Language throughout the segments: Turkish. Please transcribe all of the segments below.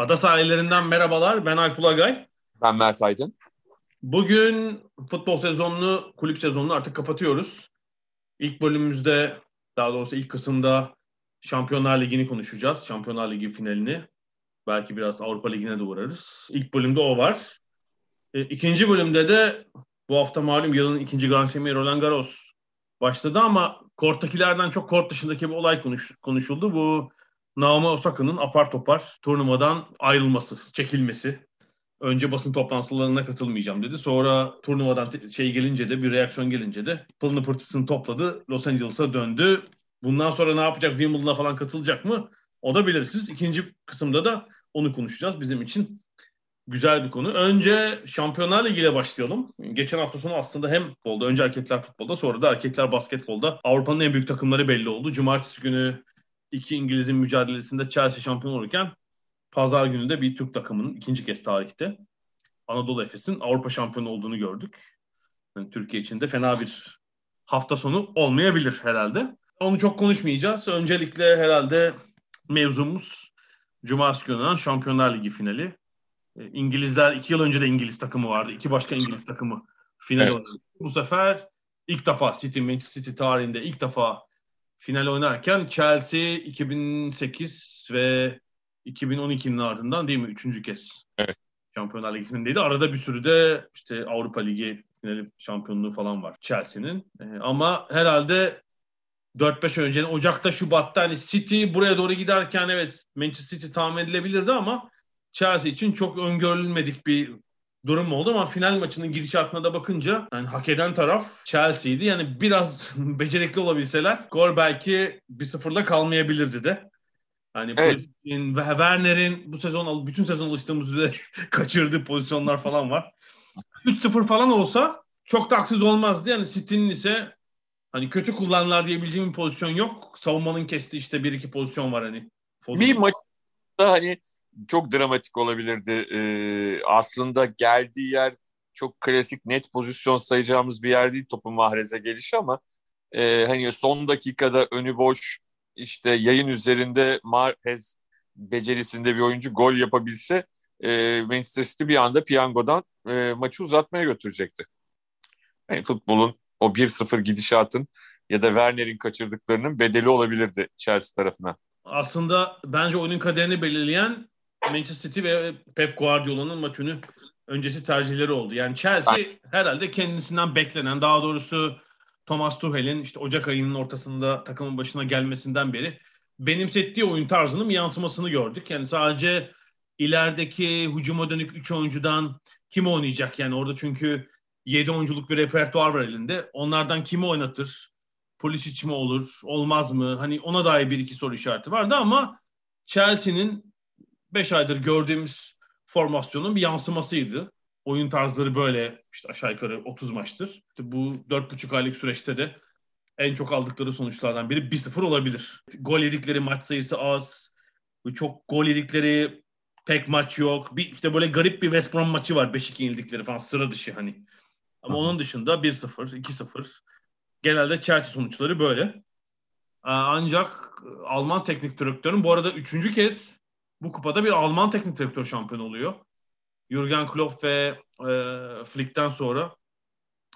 Ada sahillerinden merhabalar. Ben Alp Ulagay. Ben Mert Aydın. Bugün futbol sezonunu, kulüp sezonunu artık kapatıyoruz. İlk bölümümüzde, daha doğrusu ilk kısımda Şampiyonlar Ligi'ni konuşacağız. Şampiyonlar Ligi finalini. Belki biraz Avrupa Ligi'ne de uğrarız. İlk bölümde o var. E, ikinci bölümde de bu hafta malum yılın ikinci Grand Slam'i Roland Garros başladı ama korttakilerden çok kort dışındaki bir olay konuş, konuşuldu. Bu Naomi Osaka'nın apar topar turnuvadan ayrılması, çekilmesi. Önce basın toplantılarına katılmayacağım dedi. Sonra turnuvadan şey gelince de bir reaksiyon gelince de pılını pırtısını topladı. Los Angeles'a döndü. Bundan sonra ne yapacak? Wimbledon'a falan katılacak mı? O da belirsiz. İkinci kısımda da onu konuşacağız. Bizim için güzel bir konu. Önce Şampiyonlar ile başlayalım. Geçen hafta sonu aslında hem futbolda, önce erkekler futbolda, sonra da erkekler basketbolda Avrupa'nın en büyük takımları belli oldu. Cumartesi günü iki İngiliz'in mücadelesinde Chelsea şampiyon olurken pazar günü de bir Türk takımının ikinci kez tarihte Anadolu Efes'in Avrupa şampiyonu olduğunu gördük. Yani Türkiye için de fena bir hafta sonu olmayabilir herhalde. Onu çok konuşmayacağız. Öncelikle herhalde mevzumuz Cumartesi günü olan Şampiyonlar Ligi finali. E, İngilizler iki yıl önce de İngiliz takımı vardı. İki başka İngiliz takımı final evet. oynadı. Bu sefer ilk defa City, Manchester City tarihinde ilk defa final oynarken Chelsea 2008 ve 2012'nin ardından değil mi? Üçüncü kez evet. Şampiyonlar Ligi finalindeydi. Arada bir sürü de işte Avrupa Ligi finali şampiyonluğu falan var Chelsea'nin. Ee, ama herhalde 4-5 önce Ocak'ta Şubat'ta hani City buraya doğru giderken evet Manchester City tahmin edilebilirdi ama Chelsea için çok öngörülmedik bir durum oldu ama final maçının gidişatına da bakınca yani hak eden taraf Chelsea'ydi. Yani biraz becerikli olabilseler gol belki bir sıfırla kalmayabilirdi de. Hani evet. ve Werner'in bu sezon bütün sezon alıştığımız üzere kaçırdığı pozisyonlar falan var. 3-0 falan olsa çok da haksız olmazdı. Yani City'nin ise hani kötü kullanırlar diyebileceğim bir pozisyon yok. Savunmanın kestiği işte bir iki pozisyon var hani. Fodun. Bir maçta hani çok dramatik olabilirdi. Ee, aslında geldiği yer çok klasik net pozisyon sayacağımız bir yer değil topun mahreze gelişi ama e, hani son dakikada önü boş işte yayın üzerinde Marquez becerisinde bir oyuncu gol yapabilse e, Manchester City bir anda piyangodan e, maçı uzatmaya götürecekti. Yani futbolun o 1-0 gidişatın ya da Werner'in kaçırdıklarının bedeli olabilirdi Chelsea tarafına. Aslında bence oyunun kaderini belirleyen Manchester City ve Pep Guardiola'nın maçını öncesi tercihleri oldu. Yani Chelsea Aynen. herhalde kendisinden beklenen, daha doğrusu Thomas Tuchel'in işte Ocak ayının ortasında takımın başına gelmesinden beri benimsettiği oyun tarzının bir yansımasını gördük. Yani sadece ilerideki hücuma dönük 3 oyuncudan kim oynayacak? Yani orada çünkü 7 oyunculuk bir repertuar var elinde. Onlardan kimi oynatır? Polis mi olur? Olmaz mı? Hani ona dair bir iki soru işareti vardı ama Chelsea'nin 5 aydır gördüğümüz formasyonun bir yansımasıydı. Oyun tarzları böyle işte aşağı yukarı 30 maçtır. İşte bu 4,5 aylık süreçte de en çok aldıkları sonuçlardan biri 1-0 olabilir. Gol yedikleri maç sayısı az. Çok gol yedikleri pek maç yok. Bir, işte böyle garip bir West Brom maçı var 5-2 yenildikleri falan sıra dışı hani. Ama onun dışında 1-0, 2-0. Genelde Chelsea sonuçları böyle. Ancak Alman teknik direktörün bu arada üçüncü kez bu kupada bir Alman teknik direktör şampiyon oluyor. Jurgen Klopp ve e, Flick'ten sonra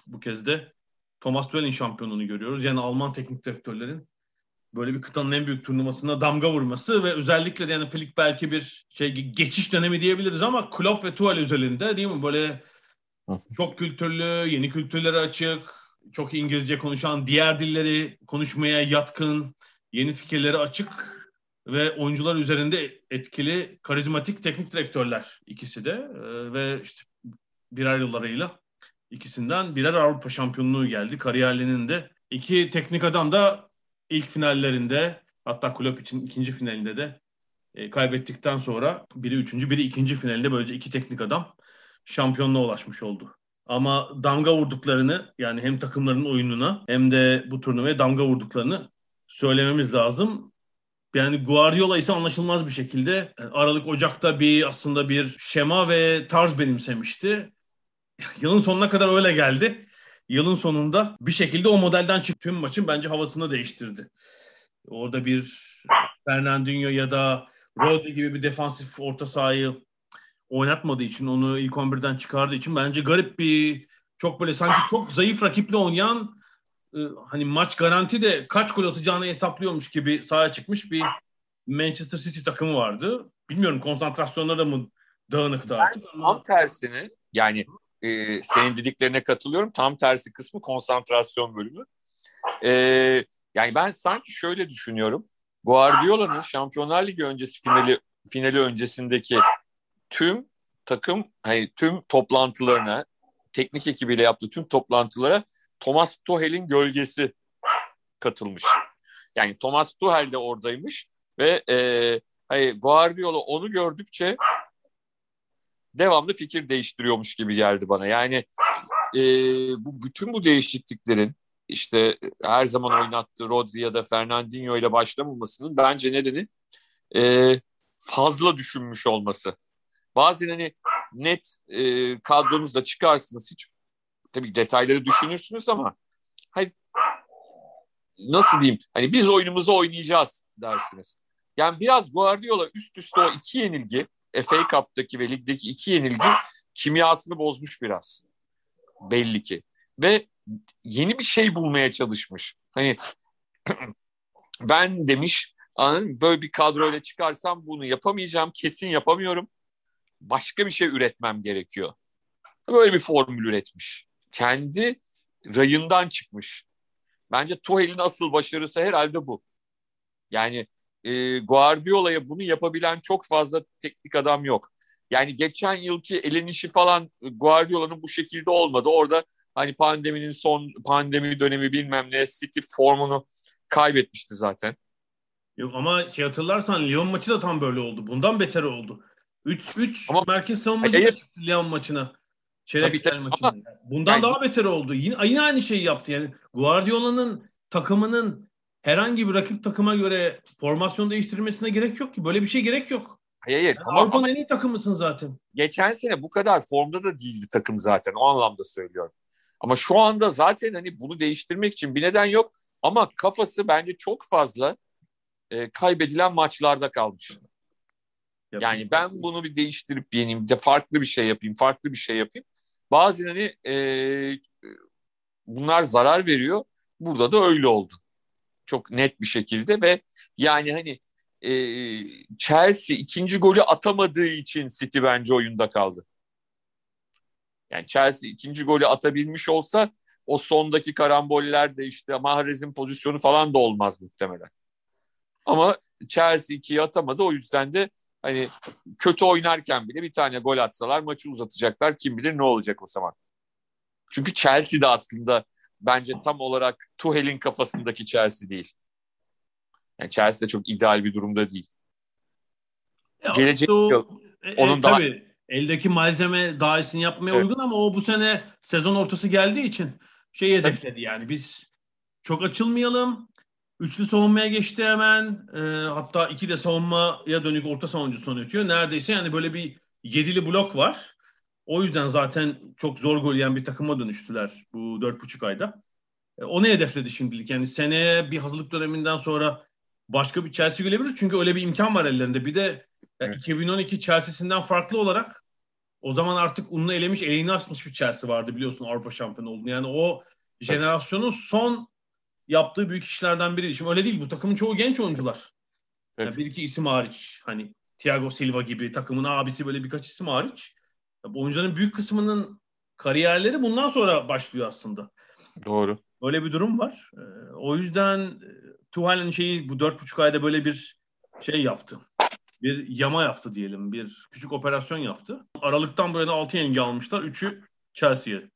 bu kez de Thomas Tuchel'in şampiyonluğunu görüyoruz. Yani Alman teknik direktörlerin böyle bir kıtanın en büyük turnuvasına damga vurması ve özellikle de yani Flick belki bir şey geçiş dönemi diyebiliriz ama Klopp ve Tuchel özelinde değil mi? Böyle çok kültürlü, yeni kültürlere açık, çok İngilizce konuşan, diğer dilleri konuşmaya yatkın, yeni fikirlere açık ve oyuncular üzerinde etkili, karizmatik teknik direktörler ikisi de ee, ve işte birer yıllarıyla ikisinden birer Avrupa şampiyonluğu geldi. Kariyerlerinin de iki teknik adam da ilk finallerinde hatta kulüp için ikinci finalinde de e, kaybettikten sonra biri üçüncü biri ikinci finalinde böylece iki teknik adam şampiyonluğa ulaşmış oldu. Ama damga vurduklarını yani hem takımların oyununa hem de bu turnuvaya damga vurduklarını söylememiz lazım. Yani Guardiola ise anlaşılmaz bir şekilde Aralık Ocak'ta bir aslında bir şema ve tarz benimsemişti. Yılın sonuna kadar öyle geldi. Yılın sonunda bir şekilde o modelden çıktı. Tüm maçın bence havasını değiştirdi. Orada bir Fernandinho ya da Rodri gibi bir defansif orta sahayı oynatmadığı için onu ilk 11'den çıkardığı için bence garip bir çok böyle sanki çok zayıf rakiple oynayan e, hani maç garanti de kaç gol atacağını hesaplıyormuş gibi sahaya çıkmış bir Manchester City takımı vardı. Bilmiyorum konsantrasyonları da mı dağınıktı artık ben ama... Tam tersini yani e, senin dediklerine katılıyorum. Tam tersi kısmı konsantrasyon bölümü. E, yani ben sanki şöyle düşünüyorum. Guardiola'nın Şampiyonlar Ligi öncesi finali finali öncesindeki tüm takım hani tüm toplantılarına teknik ekibiyle yaptığı tüm toplantılara Thomas Tuchel'in gölgesi katılmış. Yani Thomas Tuchel de oradaymış ve e, hani Guardiola onu gördükçe devamlı fikir değiştiriyormuş gibi geldi bana. Yani e, bu bütün bu değişikliklerin işte her zaman oynattığı Rodri ya da Fernandinho ile başlamamasının bence nedeni e, fazla düşünmüş olması. Bazen hani net e, kadronuzla çıkarsınız hiç tabii detayları düşünürsünüz ama hani nasıl diyeyim hani biz oyunumuzu oynayacağız dersiniz. Yani biraz Guardiola üst üste o iki yenilgi FA Cup'taki ve ligdeki iki yenilgi kimyasını bozmuş biraz. Belli ki. Ve yeni bir şey bulmaya çalışmış. Hani ben demiş böyle bir kadroyla çıkarsam bunu yapamayacağım. Kesin yapamıyorum. Başka bir şey üretmem gerekiyor. Böyle bir formül üretmiş. Kendi rayından çıkmış. Bence Tuhel'in asıl başarısı herhalde bu. Yani e, Guardiola'ya bunu yapabilen çok fazla teknik adam yok. Yani geçen yılki elenişi falan Guardiola'nın bu şekilde olmadı. Orada hani pandeminin son pandemi dönemi bilmem ne City formunu kaybetmişti zaten. Yok ama şey hatırlarsan Lyon maçı da tam böyle oldu. Bundan beter oldu. 3-3 ama, merkez savunmacı hayır. çıktı Lyon maçına. Çeyrek tabii, maçına. Ama, Bundan yani, daha beter oldu. Yine, yine aynı şeyi yaptı. Yani Guardiola'nın takımının herhangi bir rakip takıma göre formasyon değiştirmesine gerek yok ki. Böyle bir şey gerek yok. Hayır hayır. Yani tamam, Avrupa'nın en iyi takımısın zaten. Geçen sene bu kadar formda da değildi takım zaten. O anlamda söylüyorum. Ama şu anda zaten hani bunu değiştirmek için bir neden yok. Ama kafası bence çok fazla e, kaybedilen maçlarda kalmış. Yani ben bunu bir değiştirip yeneyim, de farklı bir şey yapayım, farklı bir şey yapayım. Bazen hani e, bunlar zarar veriyor. Burada da öyle oldu. Çok net bir şekilde ve yani hani e, Chelsea ikinci golü atamadığı için City bence oyunda kaldı. Yani Chelsea ikinci golü atabilmiş olsa o sondaki karamboller de işte Mahrez'in pozisyonu falan da olmaz muhtemelen. Ama Chelsea ikiyi atamadı o yüzden de hani kötü oynarken bile bir tane gol atsalar maçı uzatacaklar. Kim bilir ne olacak o zaman. Çünkü Chelsea de aslında bence tam olarak Tuchel'in kafasındaki Chelsea değil. Yani Chelsea de çok ideal bir durumda değil. Ya Gelecek o, yıl e, e onun e, daha tabii eldeki malzeme daha iyisini yapmaya evet. uygun ama o bu sene sezon ortası geldiği için şey hedefledi yani biz çok açılmayalım. Üçlü savunmaya geçti hemen. E, hatta iki de savunmaya dönük orta savunucu yönetiyor. Neredeyse yani böyle bir yedili blok var. O yüzden zaten çok zor gol yiyen bir takıma dönüştüler bu dört buçuk ayda. E, onu hedefledi şimdilik. Yani seneye bir hazırlık döneminden sonra başka bir Chelsea görebilir. Çünkü öyle bir imkan var ellerinde. Bir de evet. 2012 Chelsea'sinden farklı olarak o zaman artık ununu elemiş, elini açmış bir Chelsea vardı biliyorsun Avrupa şampiyonu oldu. Yani o jenerasyonun son yaptığı büyük işlerden biri. Şimdi öyle değil. Bu takımın çoğu genç oyuncular. Evet. Yani bir iki isim hariç. Hani Thiago Silva gibi takımın abisi böyle birkaç isim hariç. Bu oyuncuların büyük kısmının kariyerleri bundan sonra başlıyor aslında. Doğru. Öyle bir durum var. Ee, o yüzden e, Tuhal'in şeyi bu dört buçuk ayda böyle bir şey yaptı. Bir yama yaptı diyelim. Bir küçük operasyon yaptı. Aralıktan bu yana altı yengi almışlar. Üçü Chelsea'ye.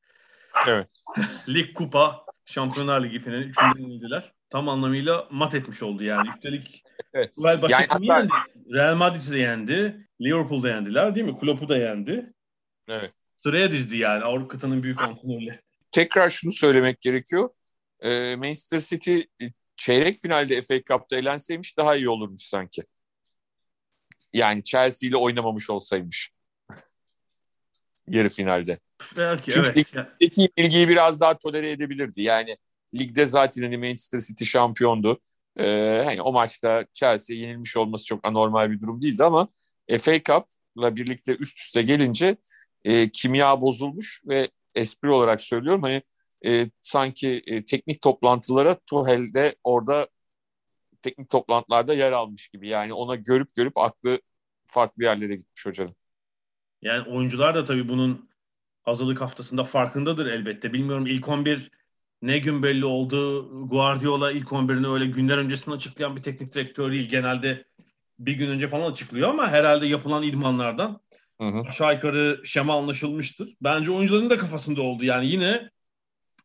Evet. Lig kupa Şampiyonlar Ligi finali üçüncü yenildiler. Tam anlamıyla mat etmiş oldu yani. Üstelik Evet. Real başka Yani hatta- yendi? Real Madrid'i de yendi. Liverpool'da yendiler değil mi? Klopp'u da yendi. Evet. Sıraya dizdi yani Avrupa kıtanın büyük antrenörleri. Tekrar şunu söylemek gerekiyor. Ee, Manchester City e, çeyrek finalde FA Cup'ta elenseymiş daha iyi olurmuş sanki. Yani Chelsea ile oynamamış olsaymış. Yarı finalde. Belki Çünkü evet. Peki ilgiyi biraz daha tolere edebilirdi. Yani ligde zaten hani Manchester City şampiyondu. Ee, hani o maçta Chelsea yenilmiş olması çok anormal bir durum değildi ama FA Cup'la birlikte üst üste gelince e, kimya bozulmuş ve espri olarak söylüyorum hani e, sanki e, teknik toplantılara Tuchel de orada teknik toplantılarda yer almış gibi. Yani ona görüp görüp aklı farklı yerlere gitmiş hocanın. Yani oyuncular da tabii bunun hazırlık haftasında farkındadır elbette. Bilmiyorum ilk 11 ne gün belli oldu. Guardiola ilk 11'ini öyle günler öncesinde açıklayan bir teknik direktör değil. Genelde bir gün önce falan açıklıyor ama herhalde yapılan idmanlardan Hı hı. aşağı yukarı şema anlaşılmıştır. Bence oyuncuların da kafasında oldu. Yani yine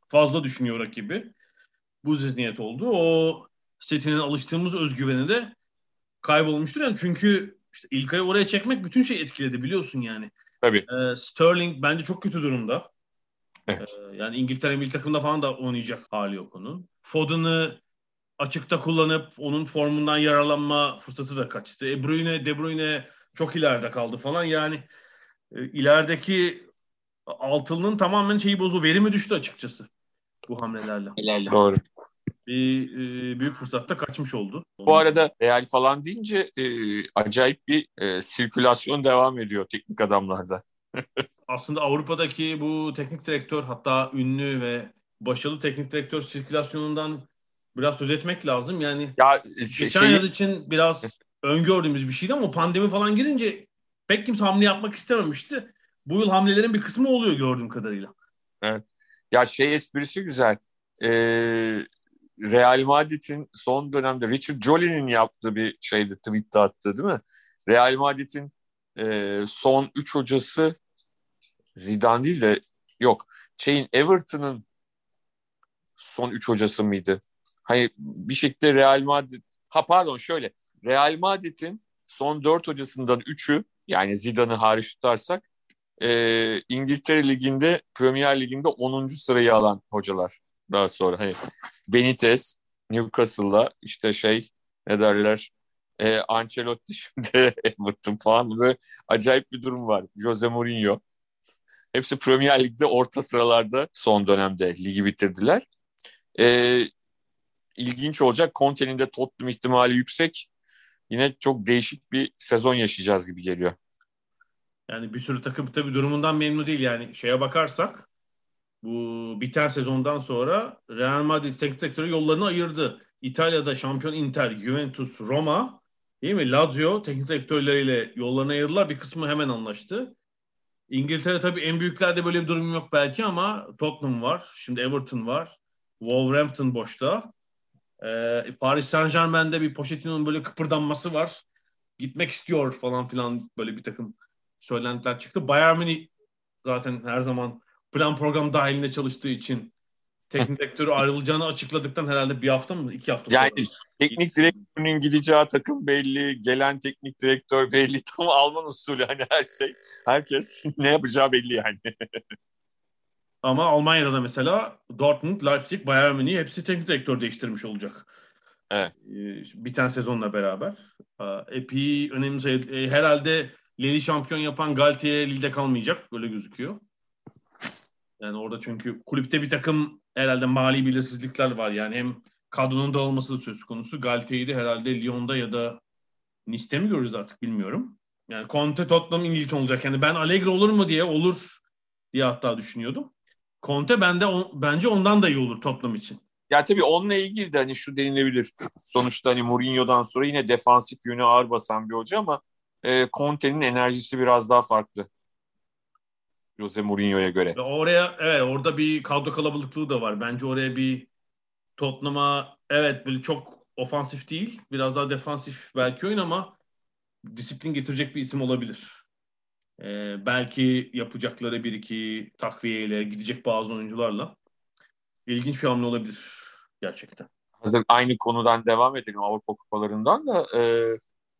fazla düşünüyor rakibi. Bu zihniyet oldu. O City'nin alıştığımız özgüveni de kaybolmuştur. Yani çünkü işte İlkay'ı oraya çekmek bütün şey etkiledi biliyorsun yani. Tabii. Ee, Sterling bence çok kötü durumda. Evet. Ee, yani İngiltere milli takımında falan da oynayacak hali yok onun. Foden'ı açıkta kullanıp onun formundan yararlanma fırsatı da kaçtı. E Bruyne, De Bruyne çok ileride kaldı falan. Yani e, ilerideki altılının tamamen şeyi bozu, verimi düştü açıkçası bu hamlelerle. Doğru. Bir e, büyük fırsatta kaçmış oldu. Bu arada Real falan deyince e, acayip bir e, sirkülasyon devam ediyor teknik adamlarda. aslında Avrupa'daki bu teknik direktör hatta ünlü ve başarılı teknik direktör sirkülasyonundan biraz söz etmek lazım. Yani Ya e, şey, geçen şeyi- yıl için biraz öngördüğümüz bir şeydi ama pandemi falan girince pek kimse hamle yapmak istememişti. Bu yıl hamlelerin bir kısmı oluyor gördüğüm kadarıyla. ya şey esprisi güzel. E, Real Madrid'in son dönemde Richard Jolie'nin yaptığı bir şeydi tweet'te attı değil mi? Real Madrid'in e, son 3 hocası Zidane değil de yok. Şeyin Everton'ın son 3 hocası mıydı? Hayır bir şekilde Real Madrid ha pardon şöyle Real Madrid'in son 4 hocasından 3'ü yani Zidane'ı hariç tutarsak e, İngiltere Ligi'nde Premier Ligi'nde 10. sırayı alan hocalar daha sonra. Hani Benitez, Newcastle'la işte şey ne derler e, Ancelotti şimdi Everton falan böyle acayip bir durum var. Jose Mourinho. Hepsi Premier Lig'de orta sıralarda son dönemde ligi bitirdiler. E, ilginç olacak. Conte'nin de Tottenham ihtimali yüksek. Yine çok değişik bir sezon yaşayacağız gibi geliyor. Yani bir sürü takım tabii durumundan memnun değil. Yani şeye bakarsak bu biten sezondan sonra Real Madrid teknik direktörü yollarını ayırdı. İtalya'da şampiyon Inter, Juventus, Roma değil mi? Lazio teknik direktörleriyle yollarını ayırdılar. Bir kısmı hemen anlaştı. İngiltere tabii en büyüklerde böyle bir durum yok belki ama Tottenham var. Şimdi Everton var. Wolverhampton boşta. Ee, Paris Saint Germain'de bir Pochettino'nun böyle kıpırdanması var. Gitmek istiyor falan filan böyle bir takım söylentiler çıktı. Bayern Münih zaten her zaman plan program dahilinde çalıştığı için teknik direktörü ayrılacağını açıkladıktan herhalde bir hafta mı iki hafta Yani sonra. teknik direktörün gideceği takım belli, gelen teknik direktör belli. Tam Alman usulü hani her şey. Herkes ne yapacağı belli yani. Ama Almanya'da da mesela Dortmund, Leipzig, Bayern Münih hepsi teknik direktör değiştirmiş olacak. Evet. Ee, biten sezonla beraber. Aa, Epey önemli sayı. e, Herhalde Lille şampiyon yapan Galtier Lille'de kalmayacak. Öyle gözüküyor. Yani orada çünkü kulüpte bir takım herhalde mali belirsizlikler var. Yani hem kadronun dağılması da söz konusu. Galtier'i de herhalde Lyon'da ya da Nice'te mi görürüz artık bilmiyorum. Yani Conte Tottenham ilginç olacak. Yani ben Allegri olur mu diye olur diye hatta düşünüyordum. Conte bende on- bence ondan da iyi olur Tottenham için. Ya tabii onunla ilgili de hani şu denilebilir. Sonuçta hani Mourinho'dan sonra yine defansif yönü ağır basan bir hoca ama e, Conte'nin enerjisi biraz daha farklı. Jose Mourinho'ya göre. Oraya evet orada bir kadro kalabalıklığı da var. Bence oraya bir Tottenham'a evet böyle çok ofansif değil. Biraz daha defansif belki oyun ama disiplin getirecek bir isim olabilir. Ee, belki yapacakları bir iki takviyeyle gidecek bazı oyuncularla. ilginç bir hamle olabilir gerçekten. Hazır aynı konudan devam edelim Avrupa kupalarından da e,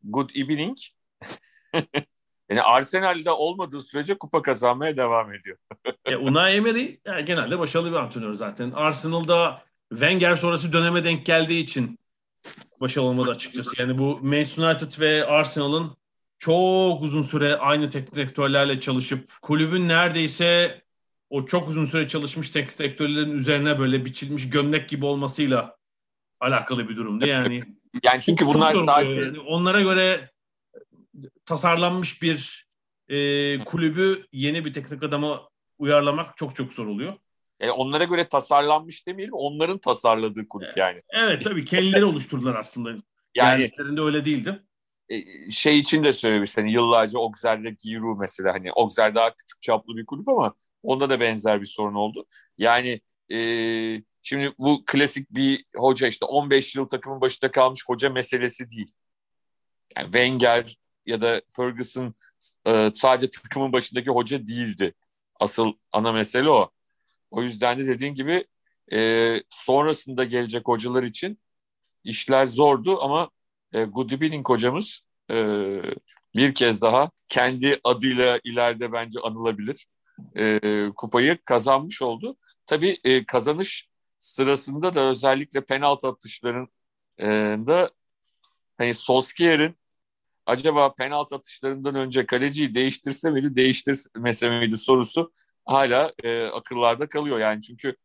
good evening. yani Arsenal'de olmadığı sürece kupa kazanmaya devam ediyor. e, Unai Emery yani genelde başarılı bir antrenör zaten. Arsenal'da Wenger sonrası döneme denk geldiği için başarılı olmadı açıkçası. Yani bu Manchester United ve Arsenal'ın çok uzun süre aynı teknik direktörlerle çalışıp kulübün neredeyse o çok uzun süre çalışmış teknik direktörlerin üzerine böyle biçilmiş gömlek gibi olmasıyla alakalı bir durumdu. Yani yani çünkü bunlar sadece yani onlara göre tasarlanmış bir e, kulübü yeni bir teknik adama uyarlamak çok çok zor oluyor. Yani onlara göre tasarlanmış demeyelim, onların tasarladığı kulüp yani. Evet tabii kendileri oluşturdular aslında. Yani öyle değildi. E, şey için de söylemiş hani yıllarca Auxerre'de Giroud mesela hani Auxerre daha küçük çaplı bir kulüp ama onda da benzer bir sorun oldu. Yani e, şimdi bu klasik bir hoca işte 15 yıl takımın başında kalmış hoca meselesi değil. Yani Wenger ya da Ferguson e, sadece takımın başındaki hoca değildi. Asıl ana mesele o. O yüzden de dediğin gibi e, sonrasında gelecek hocalar için işler zordu ama e, Goodwinning hocamız e, bir kez daha kendi adıyla ileride bence anılabilir e, kupayı kazanmış oldu. Tabii e, kazanış sırasında da özellikle penaltı atışlarında hani Solskjaer'in acaba penaltı atışlarından önce kaleciyi değiştirse miydi, değiştirmese miydi sorusu hala e, akıllarda kalıyor. Yani çünkü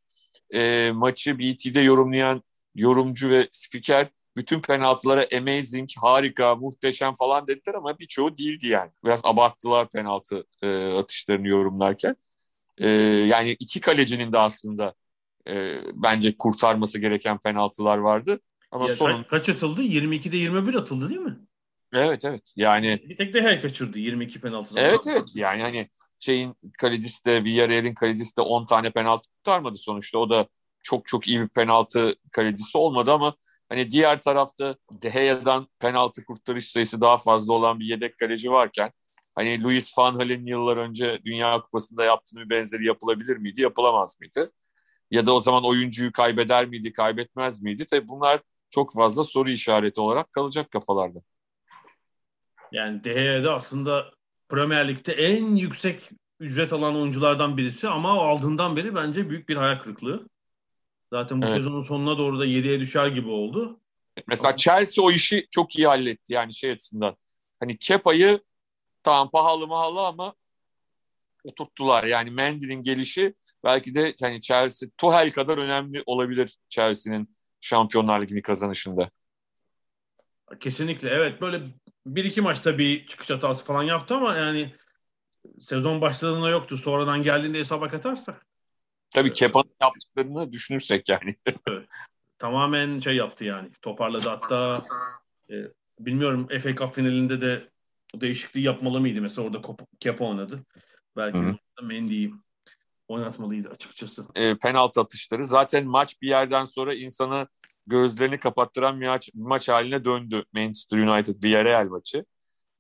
e, maçı BT'de yorumlayan yorumcu ve spiker bütün penaltılara amazing, harika, muhteşem falan dediler ama birçoğu değildi yani. Biraz abarttılar penaltı e, atışlarını yorumlarken. E, yani iki kalecinin de aslında e, bence kurtarması gereken penaltılar vardı. Ama ya son... Kaç atıldı? 22'de 21 atıldı değil mi? Evet evet yani. Bir tek de her kaçırdı 22 penaltıdan. Evet evet yani hani şeyin kalecisi de Villarreal'in kalecisi de 10 tane penaltı kurtarmadı sonuçta. O da çok çok iyi bir penaltı kalecisi olmadı ama hani diğer tarafta De Gea'dan penaltı kurtarış sayısı daha fazla olan bir yedek kaleci varken hani Luis Van Gaal'in yıllar önce Dünya Kupası'nda yaptığı bir benzeri yapılabilir miydi, yapılamaz mıydı? Ya da o zaman oyuncuyu kaybeder miydi, kaybetmez miydi? Tabii bunlar çok fazla soru işareti olarak kalacak kafalarda. Yani De Gea'da aslında Premier Lig'de en yüksek ücret alan oyunculardan birisi ama aldığından beri bence büyük bir hayal kırıklığı. Zaten bu evet. sezonun sonuna doğru da 7'ye düşer gibi oldu. Mesela Chelsea o işi çok iyi halletti yani şey açısından. Hani Kepa'yı tamam pahalı mahalı ama oturttular. Yani Mendy'nin gelişi belki de hani Chelsea Tuchel kadar önemli olabilir Chelsea'nin Şampiyonlar Ligi'ni kazanışında. Kesinlikle evet böyle bir iki maçta bir çıkış hatası falan yaptı ama yani sezon başladığında yoktu. Sonradan geldiğinde hesaba katarsak. Tabii Kepa'nın yaptıklarını düşünürsek yani. evet. Tamamen şey yaptı yani. Toparladı hatta e, bilmiyorum FA Cup finalinde de değişikliği yapmalı mıydı? Mesela orada Kepa oynadı. Belki. Mendy'yi oynatmalıydı açıkçası. E, penaltı atışları. Zaten maç bir yerden sonra insanı gözlerini kapattıran bir maç, bir maç haline döndü Manchester United Villarreal maçı.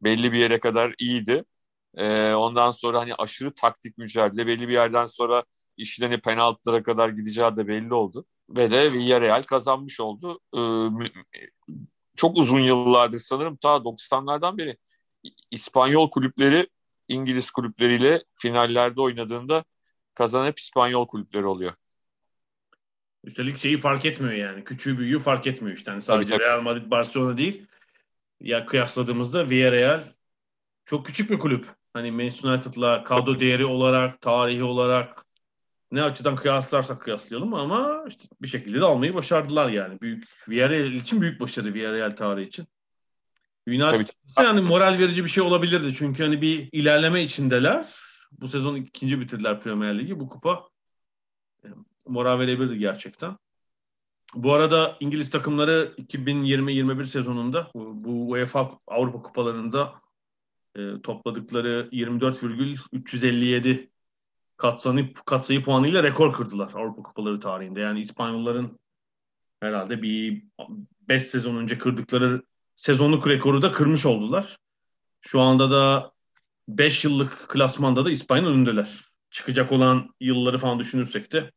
Belli bir yere kadar iyiydi. E, ondan sonra hani aşırı taktik mücadele belli bir yerden sonra işin hani penaltılara kadar gideceği de belli oldu. Ve de Villarreal kazanmış oldu. E, çok uzun yıllardır sanırım ta 90'lardan beri İspanyol kulüpleri İngiliz kulüpleriyle finallerde oynadığında kazanan İspanyol kulüpleri oluyor. Üstelik şeyi fark etmiyor yani. Küçüğü büyüğü fark etmiyor işte. Yani sadece tabii, tabii. Real Madrid, Barcelona değil. Ya kıyasladığımızda Villarreal çok küçük bir kulüp. Hani Manchester United'la kadro değeri olarak, tarihi olarak ne açıdan kıyaslarsak kıyaslayalım ama işte bir şekilde de almayı başardılar yani. Büyük Villarreal için büyük başarı Villarreal tarihi için. United yani moral verici bir şey olabilirdi. Çünkü hani bir ilerleme içindeler. Bu sezon ikinci bitirdiler Premier Ligi. Bu kupa moral verebilirdi gerçekten. Bu arada İngiliz takımları 2020-21 sezonunda bu UEFA Avrupa Kupalarında e, topladıkları 24,357 katsayı, katsayı puanıyla rekor kırdılar Avrupa Kupaları tarihinde. Yani İspanyolların herhalde bir 5 sezon önce kırdıkları sezonluk rekoru da kırmış oldular. Şu anda da 5 yıllık klasmanda da İspanya'nın önündeler. Çıkacak olan yılları falan düşünürsek de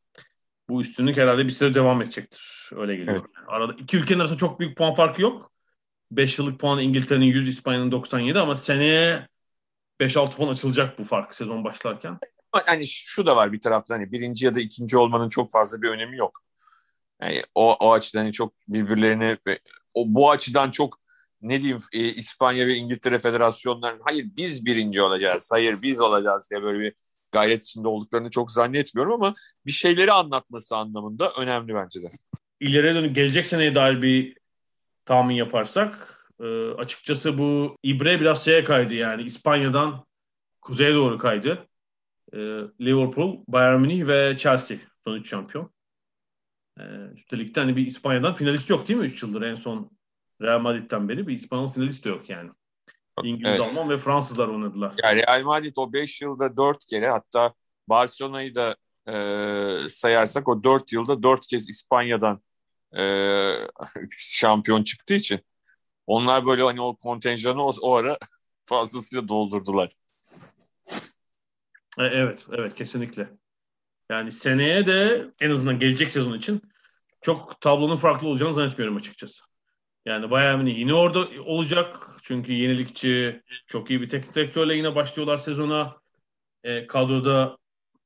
bu üstünlük herhalde bir süre devam edecektir. Öyle geliyor. Evet. Arada iki ülkenin arasında çok büyük puan farkı yok. 5 yıllık puan İngiltere'nin 100, İspanya'nın 97 ama seneye 5-6 puan açılacak bu fark sezon başlarken. Hani şu da var bir taraftan hani birinci ya da ikinci olmanın çok fazla bir önemi yok. Yani o, o açıdan hani çok birbirlerine o bu açıdan çok ne diyeyim e, İspanya ve İngiltere federasyonlarının hayır biz birinci olacağız, hayır biz olacağız diye böyle bir gayret içinde olduklarını çok zannetmiyorum ama bir şeyleri anlatması anlamında önemli bence de. İleriye dönük gelecek seneye dair bir tahmin yaparsak e, açıkçası bu ibre biraz şeye kaydı yani İspanya'dan kuzeye doğru kaydı. E, Liverpool, Bayern Münih ve Chelsea son üç şampiyon. E, üstelik de hani bir İspanya'dan finalist yok değil mi 3 yıldır en son Real Madrid'den beri bir İspanyol finalist de yok yani. İngiliz, evet. Alman ve Fransızlar oynadılar. Yani Real Madrid o 5 yılda 4 kere hatta Barcelona'yı da e, sayarsak o 4 yılda 4 kez İspanya'dan e, şampiyon çıktığı için onlar böyle hani o kontenjanı o, o ara fazlasıyla doldurdular. E, evet, evet kesinlikle. Yani seneye de en azından gelecek sezon için çok tablonun farklı olacağını zannetmiyorum açıkçası. Yani Bayern Münih yine orada olacak. Çünkü yenilikçi, çok iyi bir teknik direktörle yine başlıyorlar sezona. E, kadroda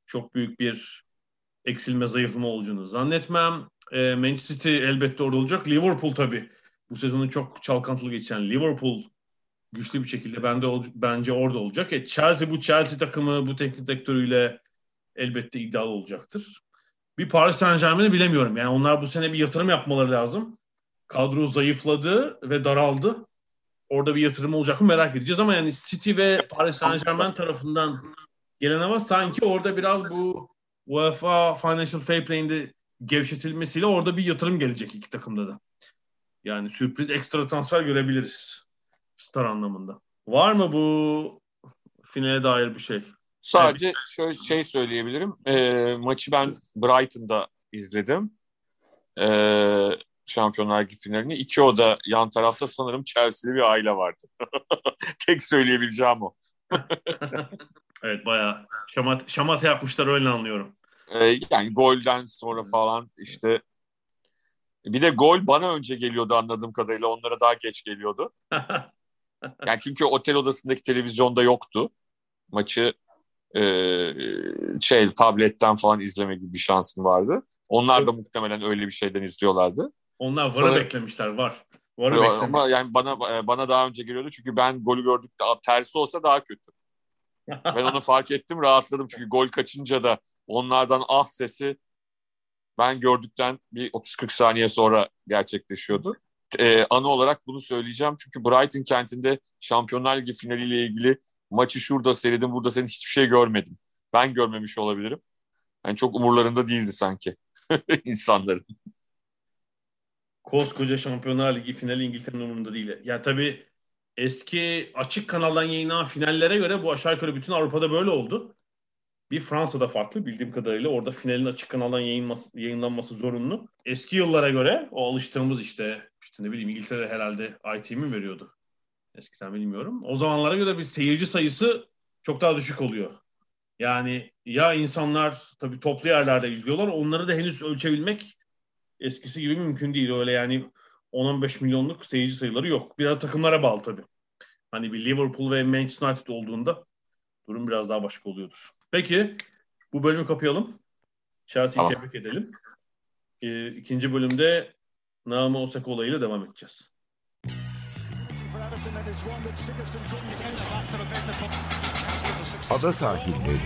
çok büyük bir eksilme, zayıflama olacağını zannetmem. E, Manchester City elbette orada olacak. Liverpool tabii. Bu sezonu çok çalkantılı geçen Liverpool güçlü bir şekilde bende bence orada olacak. E, Chelsea bu Chelsea takımı bu teknik direktörüyle elbette iddialı olacaktır. Bir Paris Saint Germain'i bilemiyorum. Yani onlar bu sene bir yatırım yapmaları lazım. Kadro zayıfladı ve daraldı. Orada bir yatırım olacak mı merak edeceğiz ama yani City ve Paris Saint Germain tarafından gelen ama sanki orada biraz bu UEFA Financial Fair Play'inde gevşetilmesiyle orada bir yatırım gelecek iki takımda da. Yani sürpriz ekstra transfer görebiliriz. Star anlamında. Var mı bu finale dair bir şey? Sadece evet. şöyle şey söyleyebilirim. E, maçı ben Brighton'da izledim. E, Şampiyonlar Ligi finalini. İki oda yan tarafta sanırım Chelsea'li bir aile vardı. Tek söyleyebileceğim o. evet bayağı şamat, şamata yapmışlar öyle anlıyorum. Ee, yani golden sonra falan işte bir de gol bana önce geliyordu anladığım kadarıyla. Onlara daha geç geliyordu. yani çünkü otel odasındaki televizyonda yoktu. Maçı e, şey tabletten falan izleme gibi bir şansım vardı. Onlar da muhtemelen öyle bir şeyden izliyorlardı. Onlar VAR'ı Sana... beklemişler var. VAR'ı beklemişler. Ama yani bana bana daha önce geliyordu çünkü ben golü gördük daha tersi olsa daha kötü. ben onu fark ettim rahatladım çünkü gol kaçınca da onlardan ah sesi ben gördükten bir 30-40 saniye sonra gerçekleşiyordu. Ee, anı olarak bunu söyleyeceğim çünkü Brighton kentinde Şampiyonlar Ligi finaliyle ilgili maçı şurada seyredim burada senin hiçbir şey görmedim. Ben görmemiş olabilirim. Yani çok umurlarında değildi sanki insanların. Koskoca Şampiyonlar Ligi finali İngiltere'nin umurunda değil. Yani tabii eski açık kanaldan yayınlanan finallere göre bu aşağı yukarı bütün Avrupa'da böyle oldu. Bir Fransa'da farklı bildiğim kadarıyla orada finalin açık kanaldan yayınması, yayınlanması zorunlu. Eski yıllara göre o alıştığımız işte, işte ne bileyim İngiltere herhalde ITV veriyordu? Eskiden bilmiyorum. O zamanlara göre bir seyirci sayısı çok daha düşük oluyor. Yani ya insanlar tabii toplu yerlerde izliyorlar onları da henüz ölçebilmek eskisi gibi mümkün değil. Öyle yani 10-15 milyonluk seyirci sayıları yok. Biraz takımlara bağlı tabii. Hani bir Liverpool ve Manchester United olduğunda durum biraz daha başka oluyordur. Peki bu bölümü kapayalım. Chelsea'yi tamam. tebrik edelim. Ee, ikinci bölümde Naomi Osaka olayıyla devam edeceğiz. Ada sahilleri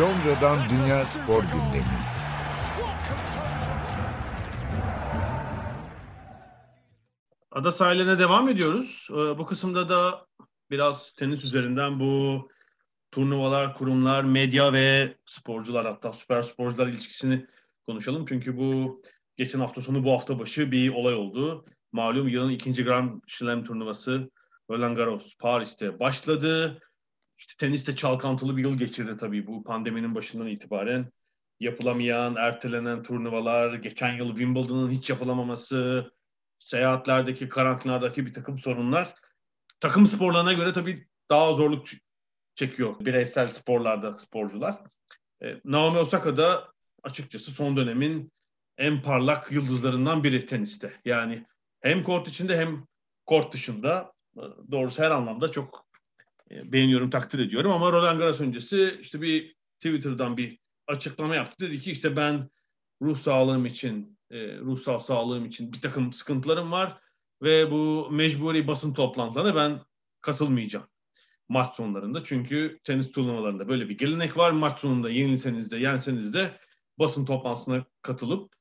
Londra'dan Dünya Spor Gündemi Ada sahillerine devam ediyoruz. Ee, bu kısımda da biraz tenis üzerinden bu turnuvalar, kurumlar, medya ve sporcular hatta süper sporcular ilişkisini konuşalım. Çünkü bu geçen hafta sonu bu hafta başı bir olay oldu. Malum yılın ikinci Grand Slam turnuvası Roland Garros Paris'te başladı. İşte teniste çalkantılı bir yıl geçirdi tabii bu pandeminin başından itibaren. Yapılamayan, ertelenen turnuvalar, geçen yıl Wimbledon'ın hiç yapılamaması, seyahatlerdeki, karantinadaki bir takım sorunlar takım sporlarına göre tabii daha zorluk çekiyor bireysel sporlarda sporcular. E, Naomi Osaka da açıkçası son dönemin en parlak yıldızlarından biri teniste. Yani hem kort içinde hem kort dışında e, doğrusu her anlamda çok e, beğeniyorum, takdir ediyorum. Ama Roland Garros öncesi işte bir Twitter'dan bir açıklama yaptı. Dedi ki işte ben ruh sağlığım için, e, ruhsal sağlığım için bir takım sıkıntılarım var ve bu mecburi basın toplantılarına ben katılmayacağım maç sonlarında. Çünkü tenis turnuvalarında böyle bir gelenek var. Maç sonunda yenilseniz de yenseniz de basın toplantısına katılıp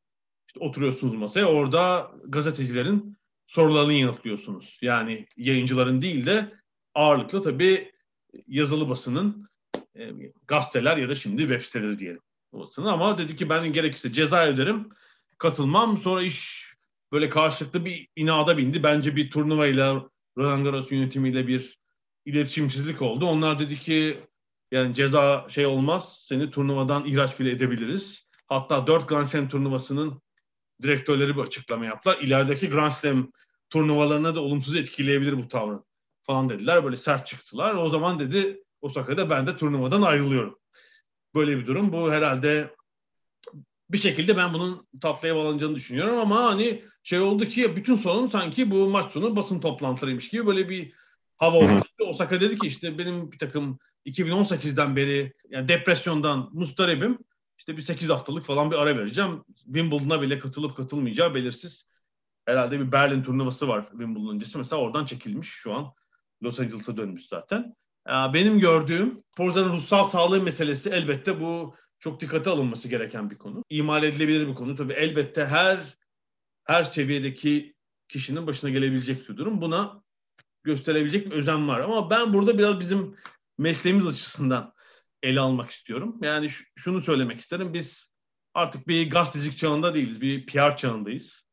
işte oturuyorsunuz masaya. Orada gazetecilerin sorularını yanıtlıyorsunuz. Yani yayıncıların değil de ağırlıklı tabii yazılı basının e, gazeteler ya da şimdi web siteleri diyelim. Basını. Ama dedi ki ben gerekirse ceza ederim. Katılmam. Sonra iş böyle karşılıklı bir inada bindi. Bence bir turnuvayla Roland Garros yönetimiyle bir iletişimsizlik oldu. Onlar dedi ki yani ceza şey olmaz. Seni turnuvadan ihraç bile edebiliriz. Hatta 4 Grand Slam turnuvasının direktörleri bir açıklama yaptılar. İlerideki Grand Slam turnuvalarına da olumsuz etkileyebilir bu tavrın falan dediler. Böyle sert çıktılar. O zaman dedi Osaka'da ben de turnuvadan ayrılıyorum. Böyle bir durum. Bu herhalde bir şekilde ben bunun tatlıya bağlanacağını düşünüyorum ama hani şey oldu ki bütün sorun sanki bu maç sonu basın toplantılarıymış gibi böyle bir hava oldu. Osaka dedi ki işte benim bir takım 2018'den beri yani depresyondan mustaribim. İşte bir 8 haftalık falan bir ara vereceğim. Wimbledon'a bile katılıp katılmayacağı belirsiz. Herhalde bir Berlin turnuvası var Wimbledon öncesi. Mesela oradan çekilmiş şu an. Los Angeles'a dönmüş zaten. Benim gördüğüm sporcuların ruhsal sağlığı meselesi elbette bu çok dikkate alınması gereken bir konu. İmal edilebilir bir konu. Tabii elbette her her seviyedeki kişinin başına gelebilecek bir durum. Buna gösterebilecek bir özen var. Ama ben burada biraz bizim mesleğimiz açısından ele almak istiyorum. Yani şunu söylemek isterim. Biz artık bir gazetecilik çağında değiliz. Bir PR çağındayız.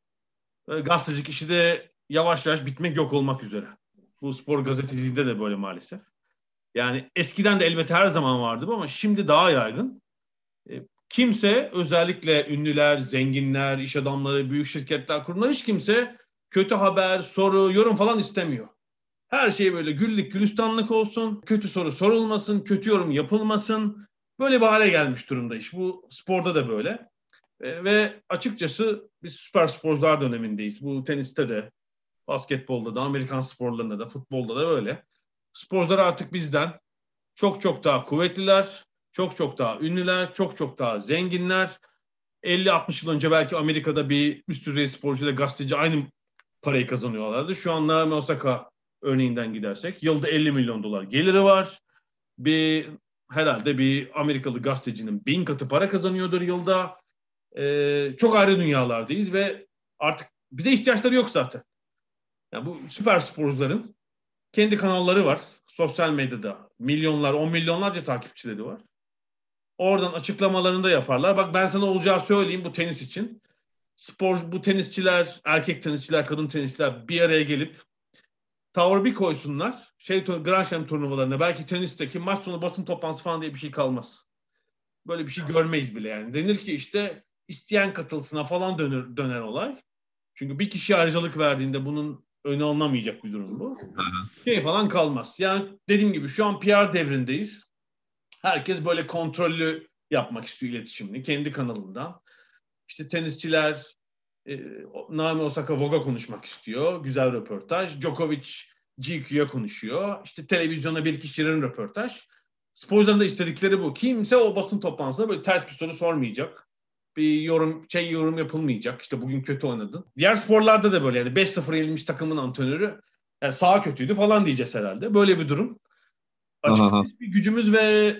Gazetecilik işi de yavaş yavaş bitmek yok olmak üzere. Bu spor gazeteciliğinde de böyle maalesef. Yani eskiden de elbette her zaman vardı ama şimdi daha yaygın. E, kimse özellikle ünlüler, zenginler, iş adamları, büyük şirketler, kurumlar hiç kimse kötü haber, soru, yorum falan istemiyor. Her şey böyle güllük gülistanlık olsun, kötü soru sorulmasın, kötü yorum yapılmasın. Böyle bir hale gelmiş durumda iş. Bu sporda da böyle. E, ve açıkçası biz süper sporcular dönemindeyiz. Bu teniste de, basketbolda da, Amerikan sporlarında da, futbolda da böyle. Sporcular artık bizden çok çok daha kuvvetliler, çok çok daha ünlüler, çok çok daha zenginler. 50-60 yıl önce belki Amerika'da bir üst düzey sporcu ile gazeteci aynı parayı kazanıyorlardı. Şu an Naomi Osaka örneğinden gidersek yılda 50 milyon dolar geliri var. Bir herhalde bir Amerikalı gazetecinin bin katı para kazanıyordur yılda. Ee, çok ayrı dünyalardayız ve artık bize ihtiyaçları yok zaten. Yani bu süper sporcuların kendi kanalları var. Sosyal medyada milyonlar, on milyonlarca takipçileri var. Oradan açıklamalarını da yaparlar. Bak ben sana olacağı söyleyeyim bu tenis için. Spor bu tenisçiler, erkek tenisçiler, kadın tenisçiler bir araya gelip tavır bir koysunlar. Şey Grand Slam turnuvalarında belki tenisteki maç sonu basın toplantısı falan diye bir şey kalmaz. Böyle bir şey görmeyiz bile yani. Denir ki işte isteyen katılsına falan döner, döner olay. Çünkü bir kişi ayrıcalık verdiğinde bunun önü alınamayacak bir durum bu. Şey falan kalmaz. Yani dediğim gibi şu an PR devrindeyiz. Herkes böyle kontrollü yapmak istiyor iletişimini kendi kanalından. İşte tenisçiler e, Naomi Osaka Vogue'a konuşmak istiyor. Güzel röportaj. Djokovic GQ'ya konuşuyor. İşte televizyona bir kişilerin röportaj. Sporcuların da istedikleri bu. Kimse o basın toplantısında böyle ters bir soru sormayacak. Bir yorum şey yorum yapılmayacak. İşte bugün kötü oynadın. Diğer sporlarda da böyle yani 5-0 yenilmiş takımın antrenörü yani sağ kötüydü falan diyeceğiz herhalde. Böyle bir durum. Açıkçası bir gücümüz ve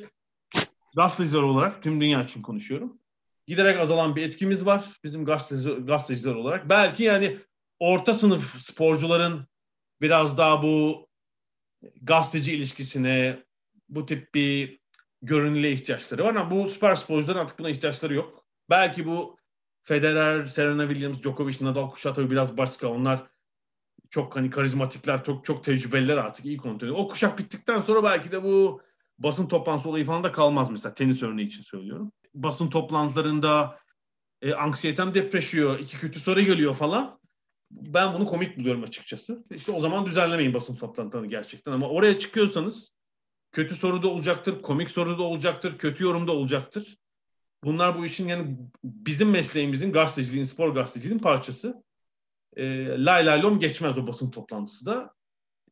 gazeteciler olarak tüm dünya için konuşuyorum giderek azalan bir etkimiz var bizim gazeteci, gazeteciler olarak. Belki yani orta sınıf sporcuların biraz daha bu gazeteci ilişkisine bu tip bir görünüle ihtiyaçları var ama bu süper sporcuların artık buna ihtiyaçları yok. Belki bu Federer, Serena Williams, Djokovic, Nadal kuşağı tabii biraz başka. Onlar çok hani karizmatikler, çok çok tecrübeliler artık iyi kontrol O kuşak bittikten sonra belki de bu basın toplantısı olayı falan da kalmaz mesela tenis örneği için söylüyorum basın toplantılarında e, anksiyetem depreşiyor, iki kötü soru geliyor falan. Ben bunu komik buluyorum açıkçası. İşte o zaman düzenlemeyin basın toplantılarını gerçekten ama oraya çıkıyorsanız kötü soru da olacaktır, komik soru da olacaktır, kötü yorum da olacaktır. Bunlar bu işin yani bizim mesleğimizin gazeteciliğin, spor gazeteciliğin parçası. E, lay lay lom geçmez o basın toplantısı da.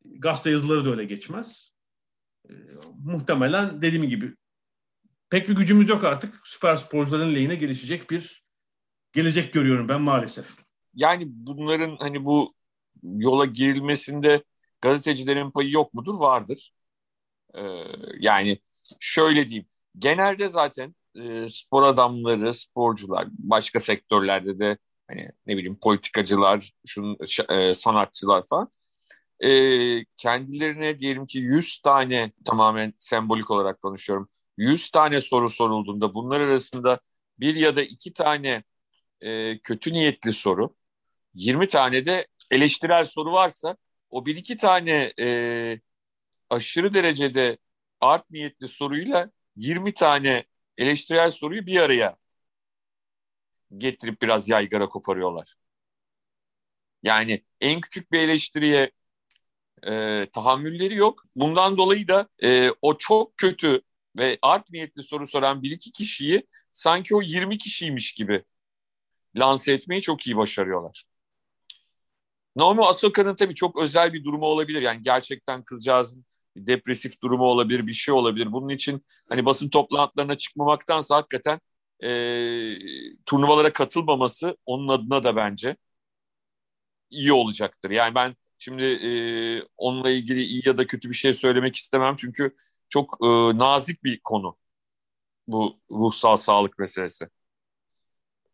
Gazete yazıları da öyle geçmez. E, muhtemelen dediğim gibi pek bir gücümüz yok artık. Süper sporcuların lehine gelişecek bir gelecek görüyorum ben maalesef. Yani bunların hani bu yola girilmesinde gazetecilerin payı yok mudur? Vardır. Ee, yani şöyle diyeyim. Genelde zaten e, spor adamları, sporcular, başka sektörlerde de hani ne bileyim politikacılar, şun, e, sanatçılar falan e, kendilerine diyelim ki 100 tane tamamen sembolik olarak konuşuyorum. 100 tane soru sorulduğunda bunlar arasında bir ya da iki tane e, kötü niyetli soru, 20 tane de eleştirel soru varsa o bir iki tane e, aşırı derecede art niyetli soruyla 20 tane eleştirel soruyu bir araya getirip biraz yaygara koparıyorlar. Yani en küçük bir eleştiriye e, tahammülleri yok. Bundan dolayı da e, o çok kötü ve art niyetli soru soran bir iki kişiyi sanki o 20 kişiymiş gibi lanse etmeyi çok iyi başarıyorlar. Naomi Osaka'nın tabii çok özel bir durumu olabilir. Yani gerçekten kızcağızın depresif durumu olabilir, bir şey olabilir. Bunun için hani basın toplantılarına çıkmamaktansa hakikaten e, turnuvalara katılmaması onun adına da bence iyi olacaktır. Yani ben şimdi e, onunla ilgili iyi ya da kötü bir şey söylemek istemem çünkü çok e, nazik bir konu bu ruhsal sağlık meselesi.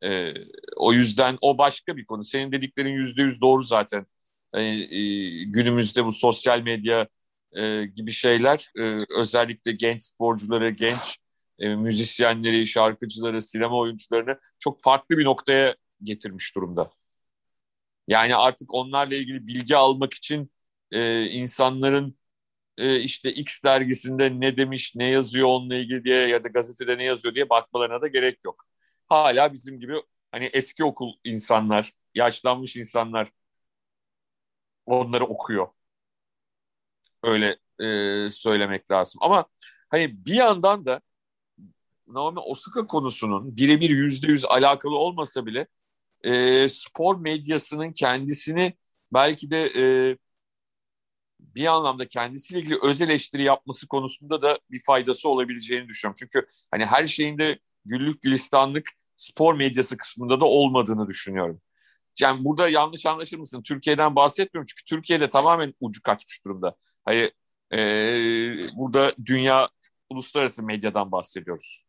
E, o yüzden o başka bir konu. Senin dediklerin yüzde yüz doğru zaten. E, e, günümüzde bu sosyal medya e, gibi şeyler e, özellikle genç sporcuları, genç e, müzisyenleri, şarkıcıları, sinema oyuncularını çok farklı bir noktaya getirmiş durumda. Yani artık onlarla ilgili bilgi almak için e, insanların e, işte X dergisinde ne demiş, ne yazıyor onunla ilgili diye ya da gazetede ne yazıyor diye bakmalarına da gerek yok. Hala bizim gibi hani eski okul insanlar, yaşlanmış insanlar onları okuyor. Öyle e, söylemek lazım. Ama hani bir yandan da Naomi Osaka konusunun birebir yüzde yüz alakalı olmasa bile e, spor medyasının kendisini belki de e, bir anlamda kendisiyle ilgili öz eleştiri yapması konusunda da bir faydası olabileceğini düşünüyorum. Çünkü hani her şeyinde güllük gülistanlık spor medyası kısmında da olmadığını düşünüyorum. Yani burada yanlış anlaşır mısın? Türkiye'den bahsetmiyorum çünkü Türkiye'de tamamen ucu kaçmış durumda. Hayır, e, burada dünya uluslararası medyadan bahsediyoruz.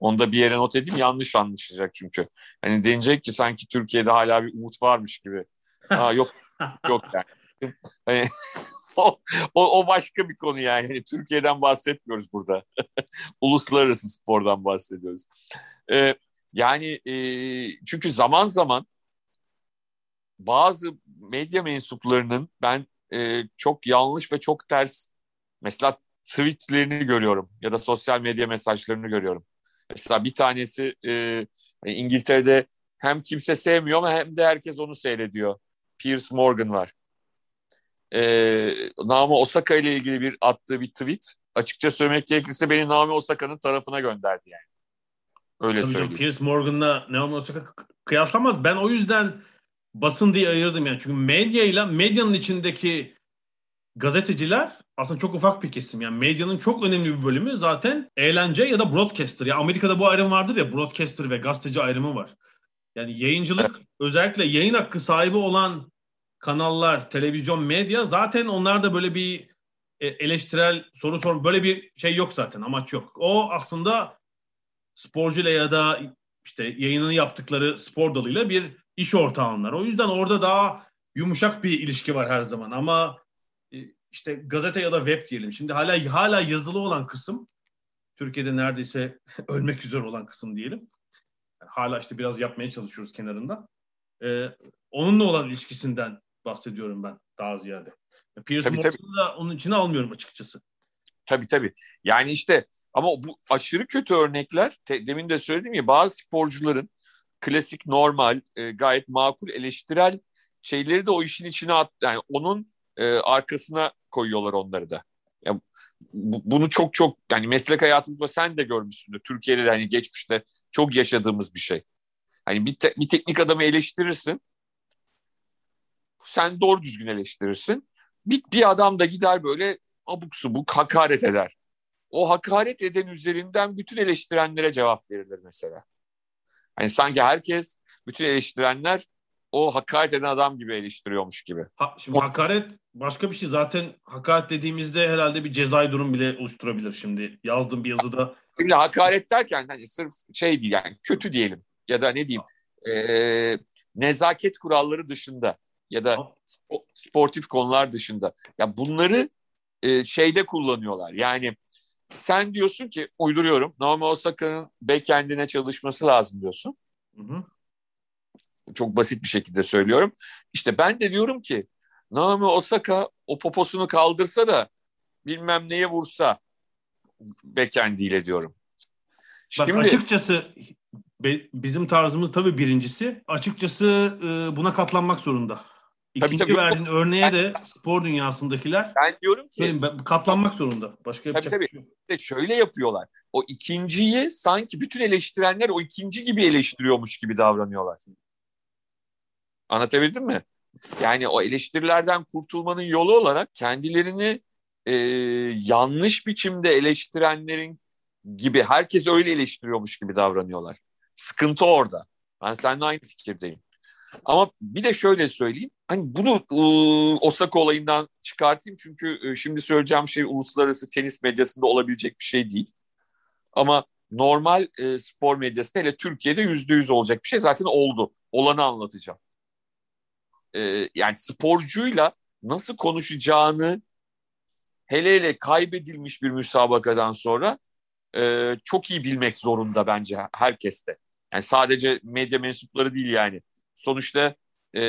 Onu da bir yere not edeyim yanlış anlaşılacak çünkü. Hani denecek ki sanki Türkiye'de hala bir umut varmış gibi. Ha, yok yok yani. Hani, o, o, o başka bir konu yani. Hani Türkiye'den bahsetmiyoruz burada. Uluslararası spordan bahsediyoruz. Ee, yani e, çünkü zaman zaman bazı medya mensuplarının ben e, çok yanlış ve çok ters mesela tweetlerini görüyorum ya da sosyal medya mesajlarını görüyorum. Mesela bir tanesi e, İngiltere'de hem kimse sevmiyor ama hem de herkes onu seyrediyor. Piers Morgan var. E, Naomi Osaka ile ilgili bir attığı bir tweet. Açıkça söylemek gerekirse beni Naomi Osaka'nın tarafına gönderdi yani. Öyle Tabii söyleyeyim. Piers Morgan'la Naomi Osaka kıyaslamaz. Ben o yüzden basın diye ayırdım yani. Çünkü medyayla medyanın içindeki gazeteciler aslında çok ufak bir kesim. Yani medyanın çok önemli bir bölümü zaten eğlence ya da broadcaster. Ya Amerika'da bu ayrım vardır ya broadcaster ve gazeteci ayrımı var. Yani yayıncılık özellikle yayın hakkı sahibi olan kanallar, televizyon, medya zaten onlarda böyle bir e, eleştirel soru sor böyle bir şey yok zaten amaç yok. O aslında sporcuyla ya da işte yayınını yaptıkları spor dalıyla bir iş ortağınlar. O yüzden orada daha yumuşak bir ilişki var her zaman ama işte gazete ya da web diyelim. Şimdi hala hala yazılı olan kısım Türkiye'de neredeyse ölmek üzere olan kısım diyelim. Yani hala işte biraz yapmaya çalışıyoruz kenarında. Ee, onunla olan ilişkisinden bahsediyorum ben daha ziyade. Pierce Morgan'ı da onun içine almıyorum açıkçası. Tabii tabii. Yani işte ama bu aşırı kötü örnekler te, demin de söyledim ya bazı sporcuların klasik normal e, gayet makul eleştirel şeyleri de o işin içine at yani onun e, arkasına koyuyorlar onları da. Yani bunu çok çok yani meslek hayatımızda sen de görmüşsündür. Türkiye'de de hani geçmişte çok yaşadığımız bir şey. Hani bir, te, bir teknik adamı eleştirirsin. Sen doğru düzgün eleştirirsin. Bir, bir adam da gider böyle abuk subuk hakaret eder. O hakaret eden üzerinden bütün eleştirenlere cevap verilir mesela. Hani sanki herkes, bütün eleştirenler o hakaret eden adam gibi eleştiriyormuş gibi. Ha, şimdi hakaret başka bir şey. Zaten hakaret dediğimizde herhalde bir cezai durum bile oluşturabilir şimdi. Yazdığım bir yazıda. Şimdi hakaret derken hani sırf şey değil yani kötü diyelim ya da ne diyeyim e, nezaket kuralları dışında ya da sportif konular dışında. Ya bunları e, şeyde kullanıyorlar. Yani sen diyorsun ki uyduruyorum Naomi Osaka'nın backend'ine çalışması lazım diyorsun. Hı hı. Çok basit bir şekilde söylüyorum. İşte ben de diyorum ki Naomi Osaka o poposunu kaldırsa da bilmem neye vursa backend'iyle diyorum. Şimdi, Bak açıkçası bizim tarzımız tabii birincisi. Açıkçası e, buna katlanmak zorunda. İkinci tabii, tabii. verdiğin örneğe de spor dünyasındakiler ben diyorum ki ben, katlanmak zorunda. Başka yapacak tabii, tabii. şey yok. Şöyle yapıyorlar. O ikinciyi sanki bütün eleştirenler o ikinci gibi eleştiriyormuş gibi davranıyorlar. Anlatabildim mi? Yani o eleştirilerden kurtulmanın yolu olarak kendilerini e, yanlış biçimde eleştirenlerin gibi herkes öyle eleştiriyormuş gibi davranıyorlar. Sıkıntı orada. Ben seninle aynı fikirdeyim. Ama bir de şöyle söyleyeyim. Hani bunu e, Osaka olayından çıkartayım çünkü e, şimdi söyleyeceğim şey uluslararası tenis medyasında olabilecek bir şey değil. Ama normal e, spor medyasında hele Türkiye'de yüzde yüz olacak bir şey zaten oldu. Olanı anlatacağım. E, yani sporcuyla nasıl konuşacağını hele hele kaybedilmiş bir müsabakadan sonra e, çok iyi bilmek zorunda bence herkeste. Yani sadece medya mensupları değil yani. Sonuçta e,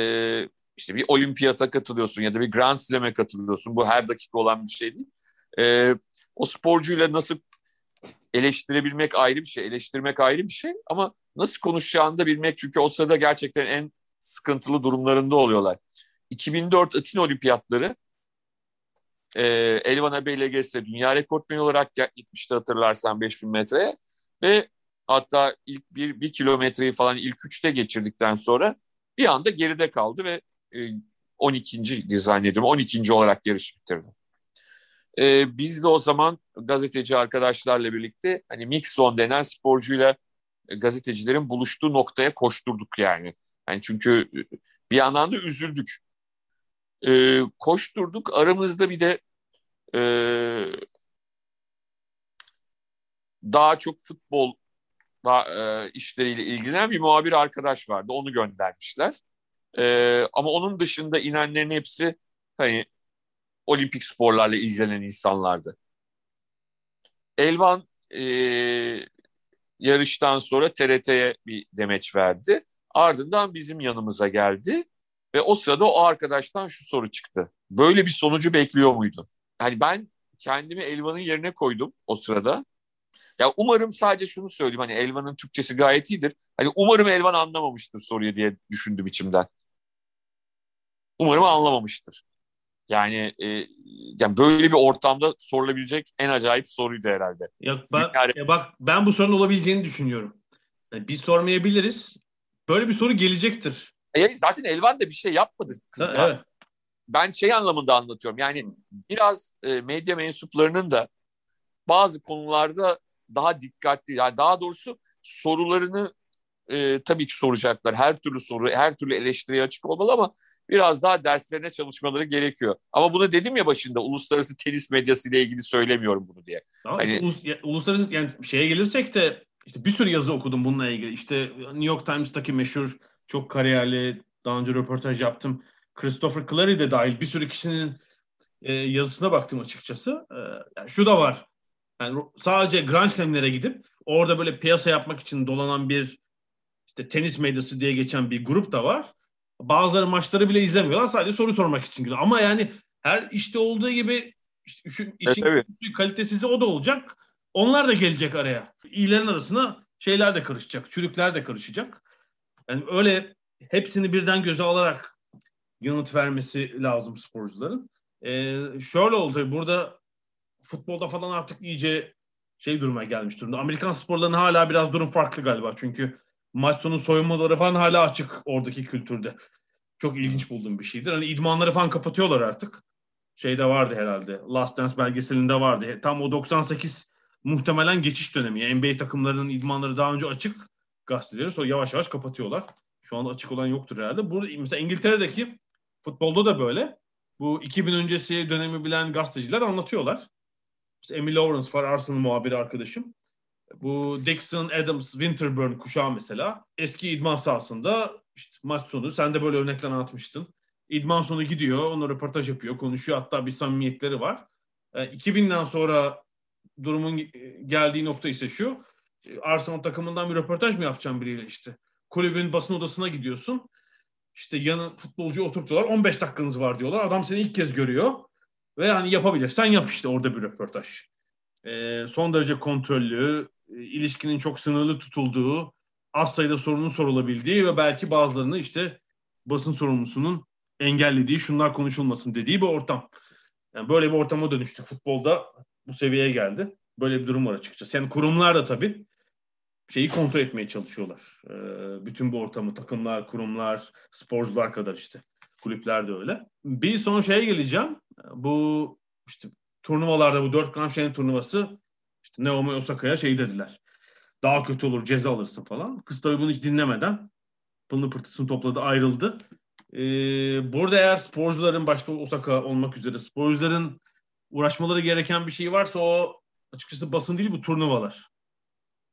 işte bir olimpiyata katılıyorsun ya da bir Grand Slam'e katılıyorsun. Bu her dakika olan bir şey değil. E, o sporcuyla nasıl eleştirebilmek ayrı bir şey, eleştirmek ayrı bir şey ama nasıl konuşacağını da bilmek çünkü o sırada gerçekten en sıkıntılı durumlarında oluyorlar. 2004 Atina Olimpiyatları e, Elvan Abeylegese dünya rekortmeni olarak gitmişti hatırlarsan 5000 metreye ve hatta ilk bir, bir kilometreyi falan ilk üçte geçirdikten sonra bir anda geride kaldı ve e, 12. zannediyorum 12. olarak yarış bitirdi. E, biz de o zaman gazeteci arkadaşlarla birlikte hani mix zone denen sporcuyla e, gazetecilerin buluştuğu noktaya koşturduk yani. Yani çünkü e, bir yandan da üzüldük. E, koşturduk. Aramızda bir de e, daha çok futbol daha, e, işleriyle ilgilenen bir muhabir arkadaş vardı. Onu göndermişler. E, ama onun dışında inenlerin hepsi hani olimpik sporlarla ilgilenen insanlardı. Elvan e, yarıştan sonra TRT'ye bir demeç verdi. Ardından bizim yanımıza geldi ve o sırada o arkadaştan şu soru çıktı. Böyle bir sonucu bekliyor muydun? Hani ben kendimi Elvan'ın yerine koydum o sırada. Ya umarım sadece şunu söyleyeyim hani Elvan'ın Türkçesi gayet iyidir. Hani umarım Elvan anlamamıştır soruyu diye düşündüm içimden. Umarım anlamamıştır. Yani, e, yani böyle bir ortamda sorulabilecek en acayip soruydu herhalde. Ya ben, ya bak ben bu sorunun olabileceğini düşünüyorum. Yani biz sormayabiliriz. Böyle bir soru gelecektir. E, zaten Elvan da bir şey yapmadı kızcağız. Evet. Ben şey anlamında anlatıyorum. Yani biraz e, medya mensuplarının da bazı konularda daha dikkatli, yani daha doğrusu sorularını e, tabii ki soracaklar. Her türlü soru, her türlü eleştiriye açık olmalı ama biraz daha derslerine çalışmaları gerekiyor. Ama bunu dedim ya başında uluslararası tenis medyası ile ilgili söylemiyorum bunu diye. Tamam, hani, ulus, ya, uluslararası yani şeye gelirsek de işte bir sürü yazı okudum bununla ilgili. İşte New York Times'taki meşhur çok kariyerli daha önce röportaj yaptım. Christopher Clary de dahil bir sürü kişinin e, yazısına baktım açıkçası. E, yani şu da var. Yani sadece Grand Slam'lere gidip orada böyle piyasa yapmak için dolanan bir işte tenis medyası diye geçen bir grup da var. Bazıları maçları bile izlemiyorlar. Sadece soru sormak için gidiyor. Ama yani her işte olduğu gibi işte işin, işin evet, evet. kalitesizi o da olacak. Onlar da gelecek araya. İyilerin arasına şeyler de karışacak. Çürükler de karışacak. Yani öyle hepsini birden göze alarak yanıt vermesi lazım sporcuların. Ee, şöyle oldu. Burada futbolda falan artık iyice şey duruma gelmiş durumda. Amerikan sporlarının hala biraz durum farklı galiba. Çünkü maç sonu soyunmaları falan hala açık oradaki kültürde. Çok ilginç bulduğum bir şeydir. Hani idmanları falan kapatıyorlar artık. Şeyde vardı herhalde. Last Dance belgeselinde vardı. Tam o 98 muhtemelen geçiş dönemi. Yani NBA takımlarının idmanları daha önce açık gazeteleri sonra yavaş yavaş kapatıyorlar. Şu anda açık olan yoktur herhalde. Burada mesela İngiltere'deki futbolda da böyle. Bu 2000 öncesi dönemi bilen gazeteciler anlatıyorlar. İşte Emil Lawrence var Arsenal muhabiri arkadaşım. Bu Dixon, Adams, Winterburn kuşağı mesela eski idman sahasında işte maç sonu sen de böyle örnekler anlatmıştın. İdman sonu gidiyor, onu röportaj yapıyor, konuşuyor. Hatta bir samimiyetleri var. E, 2000'den sonra durumun geldiği nokta ise şu. Arsenal takımından bir röportaj mı yapacağım biriyle işte. Kulübün basın odasına gidiyorsun. İşte yanı futbolcuyu oturtuyorlar. 15 dakikanız var diyorlar. Adam seni ilk kez görüyor. Ve hani yapabilirsen yap işte orada bir röportaj. E, son derece kontrollü, e, ilişkinin çok sınırlı tutulduğu, az sayıda sorunun sorulabildiği ve belki bazılarını işte basın sorumlusunun engellediği, şunlar konuşulmasın dediği bir ortam. Yani böyle bir ortama dönüştü. Futbolda bu seviyeye geldi. Böyle bir durum var açıkçası. Yani kurumlar da tabii şeyi kontrol etmeye çalışıyorlar. Ee, bütün bu ortamı, takımlar, kurumlar, sporcular kadar işte. Kulüpler de öyle. Bir son şeye geleceğim. Bu işte turnuvalarda bu dört Grand Slam turnuvası işte Naomi Osaka'ya şey dediler. Daha kötü olur ceza alırsın falan. Kız tabii bunu hiç dinlemeden pılını pırtısını topladı ayrıldı. Ee, burada eğer sporcuların başta Osaka olmak üzere sporcuların uğraşmaları gereken bir şey varsa o açıkçası basın değil bu turnuvalar.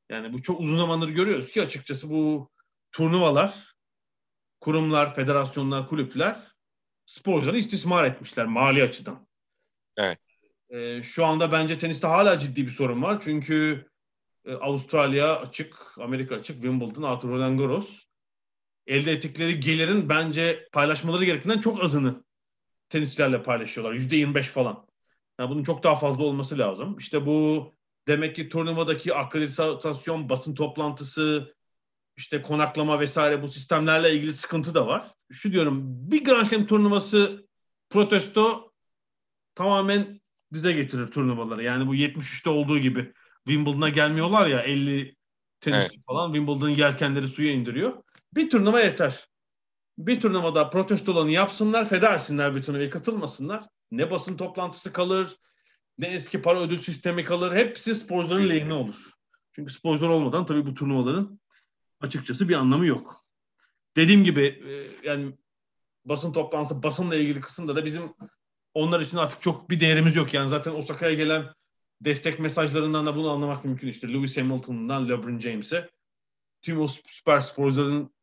Yani bu çok uzun zamandır görüyoruz ki açıkçası bu turnuvalar, kurumlar, federasyonlar, kulüpler sporcuları istismar etmişler mali açıdan. Evet. Ee, şu anda bence teniste hala ciddi bir sorun var. Çünkü e, Avustralya açık, Amerika açık, Wimbledon, Arthur Roland Garros elde ettikleri gelirin bence paylaşmaları gerektiğinden çok azını tenisçilerle paylaşıyorlar. Yüzde 25 falan. Yani bunun çok daha fazla olması lazım. İşte bu demek ki turnuvadaki akreditasyon, basın toplantısı, işte konaklama vesaire bu sistemlerle ilgili sıkıntı da var. Şu diyorum bir Grand Slam turnuvası protesto tamamen dize getirir turnuvaları. Yani bu 73'te olduğu gibi Wimbledon'a gelmiyorlar ya 50 tenisçi evet. falan Wimbledon'ın yelkenleri suya indiriyor. Bir turnuva yeter. Bir turnuvada protestolarını yapsınlar, feda etsinler bir turnuvaya katılmasınlar. Ne basın toplantısı kalır, ne eski para ödül sistemi kalır. Hepsi sporcuların lehine olur. Çünkü sporcular olmadan tabii bu turnuvaların açıkçası bir anlamı yok. Dediğim gibi e, yani basın toplantısı, basınla ilgili kısımda da bizim onlar için artık çok bir değerimiz yok. Yani zaten Osaka'ya gelen destek mesajlarından da bunu anlamak mümkün. İşte Lewis Hamilton'dan LeBron James'e tüm o süper sporcuların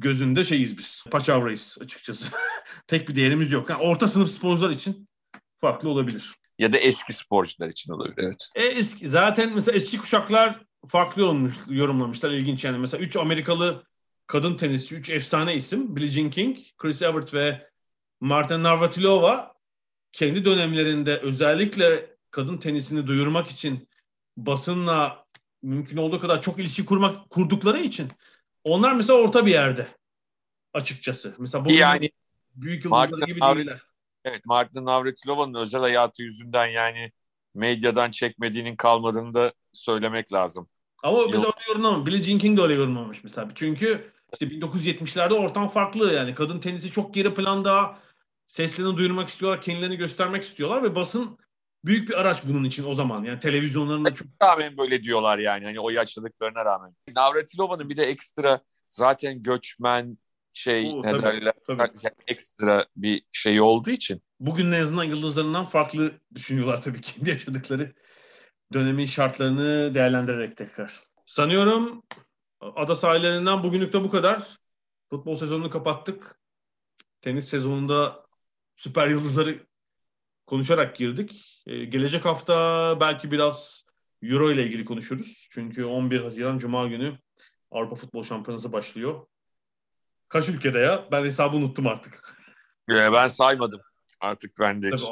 gözünde şeyiz biz. Paçavrayız açıkçası. Pek bir değerimiz yok. Yani orta sınıf sporcular için farklı olabilir. Ya da eski sporcular için olabilir. Evet. E, eski, zaten mesela eski kuşaklar farklı olmuş, yorumlamışlar. ilginç yani. Mesela 3 Amerikalı kadın tenisçi, 3 efsane isim. Billie Jean King, Chris Evert ve Marta Navratilova kendi dönemlerinde özellikle kadın tenisini duyurmak için basınla mümkün olduğu kadar çok ilişki kurmak kurdukları için onlar mesela orta bir yerde açıkçası. Mesela bu yani büyük yıldızlar gibi Navret, değiller. Evet, Martin Navratilova'nın özel hayatı yüzünden yani medyadan çekmediğinin kalmadığını da söylemek lazım. Ama biz öyle yorumlamamış. Billie Jean King de öyle yorumlamamış mesela. Çünkü işte 1970'lerde ortam farklı yani. Kadın tenisi çok geri planda seslerini duyurmak istiyorlar, kendilerini göstermek istiyorlar ve basın büyük bir araç bunun için o zaman. Yani televizyonlarında çok... Rağmen böyle diyorlar yani hani o yaşlılıklarına rağmen. Navratilova'nın bir de ekstra zaten göçmen şey Oo, tabii, derler, tabii. ekstra bir şey olduğu için. Bugün en azından yıldızlarından farklı düşünüyorlar tabii kendi yaşadıkları dönemin şartlarını değerlendirerek tekrar. Sanıyorum ada sahillerinden bugünlük de bu kadar. Futbol sezonunu kapattık. Tenis sezonunda süper yıldızları konuşarak girdik. Ee, gelecek hafta belki biraz Euro ile ilgili konuşuruz. Çünkü 11 Haziran Cuma günü Avrupa Futbol Şampiyonası başlıyor. Kaç ülkede ya? Ben hesabı unuttum artık. Ee, ben saymadım. Artık ben de. Tabii,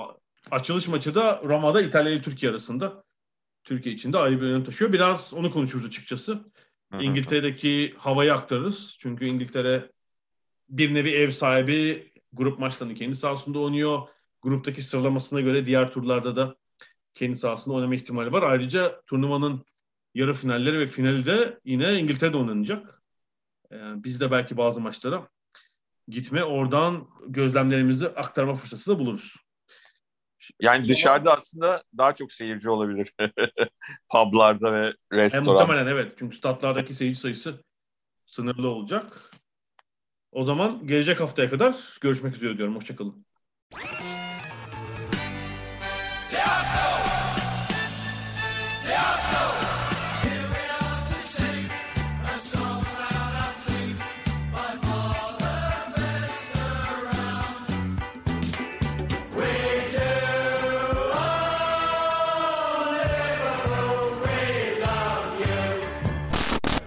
açılış maçı da Roma'da İtalya ile Türkiye arasında. Türkiye için de ayrı bir önem taşıyor. Biraz onu konuşuruz açıkçası. İngiltere'deki havayı aktarırız. Çünkü İngiltere bir nevi ev sahibi grup maçlarını kendi sahasında oynuyor. Gruptaki sıralamasına göre diğer turlarda da kendi sahasında oynama ihtimali var. Ayrıca turnuvanın yarı finalleri ve finali de yine İngiltere'de oynanacak. Yani biz de belki bazı maçlara gitme oradan gözlemlerimizi aktarma fırsatı da buluruz. Yani dışarıda aslında daha çok seyirci olabilir. Publarda ve restoran. E, muhtemelen evet. Çünkü statlardaki seyirci sayısı sınırlı olacak. O zaman gelecek haftaya kadar görüşmek üzere diyorum. Hoşçakalın.